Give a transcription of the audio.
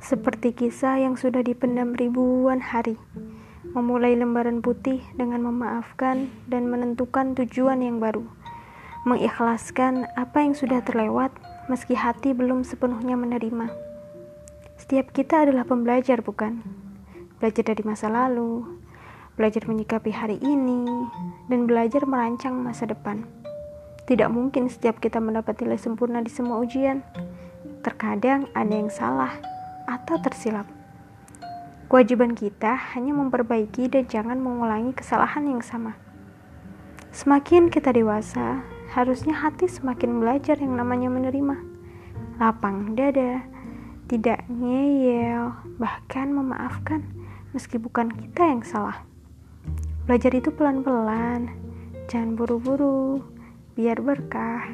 Seperti kisah yang sudah dipendam ribuan hari, memulai lembaran putih dengan memaafkan dan menentukan tujuan yang baru, mengikhlaskan apa yang sudah terlewat meski hati belum sepenuhnya menerima. Setiap kita adalah pembelajar, bukan? Belajar dari masa lalu, belajar menyikapi hari ini, dan belajar merancang masa depan. Tidak mungkin setiap kita mendapat nilai sempurna di semua ujian. Terkadang ada yang salah atau tersilap. Kewajiban kita hanya memperbaiki dan jangan mengulangi kesalahan yang sama. Semakin kita dewasa, harusnya hati semakin belajar yang namanya menerima. Lapang dada, tidak ngeyel, bahkan memaafkan meski bukan kita yang salah. Belajar itu pelan-pelan, jangan buru-buru biar berkah.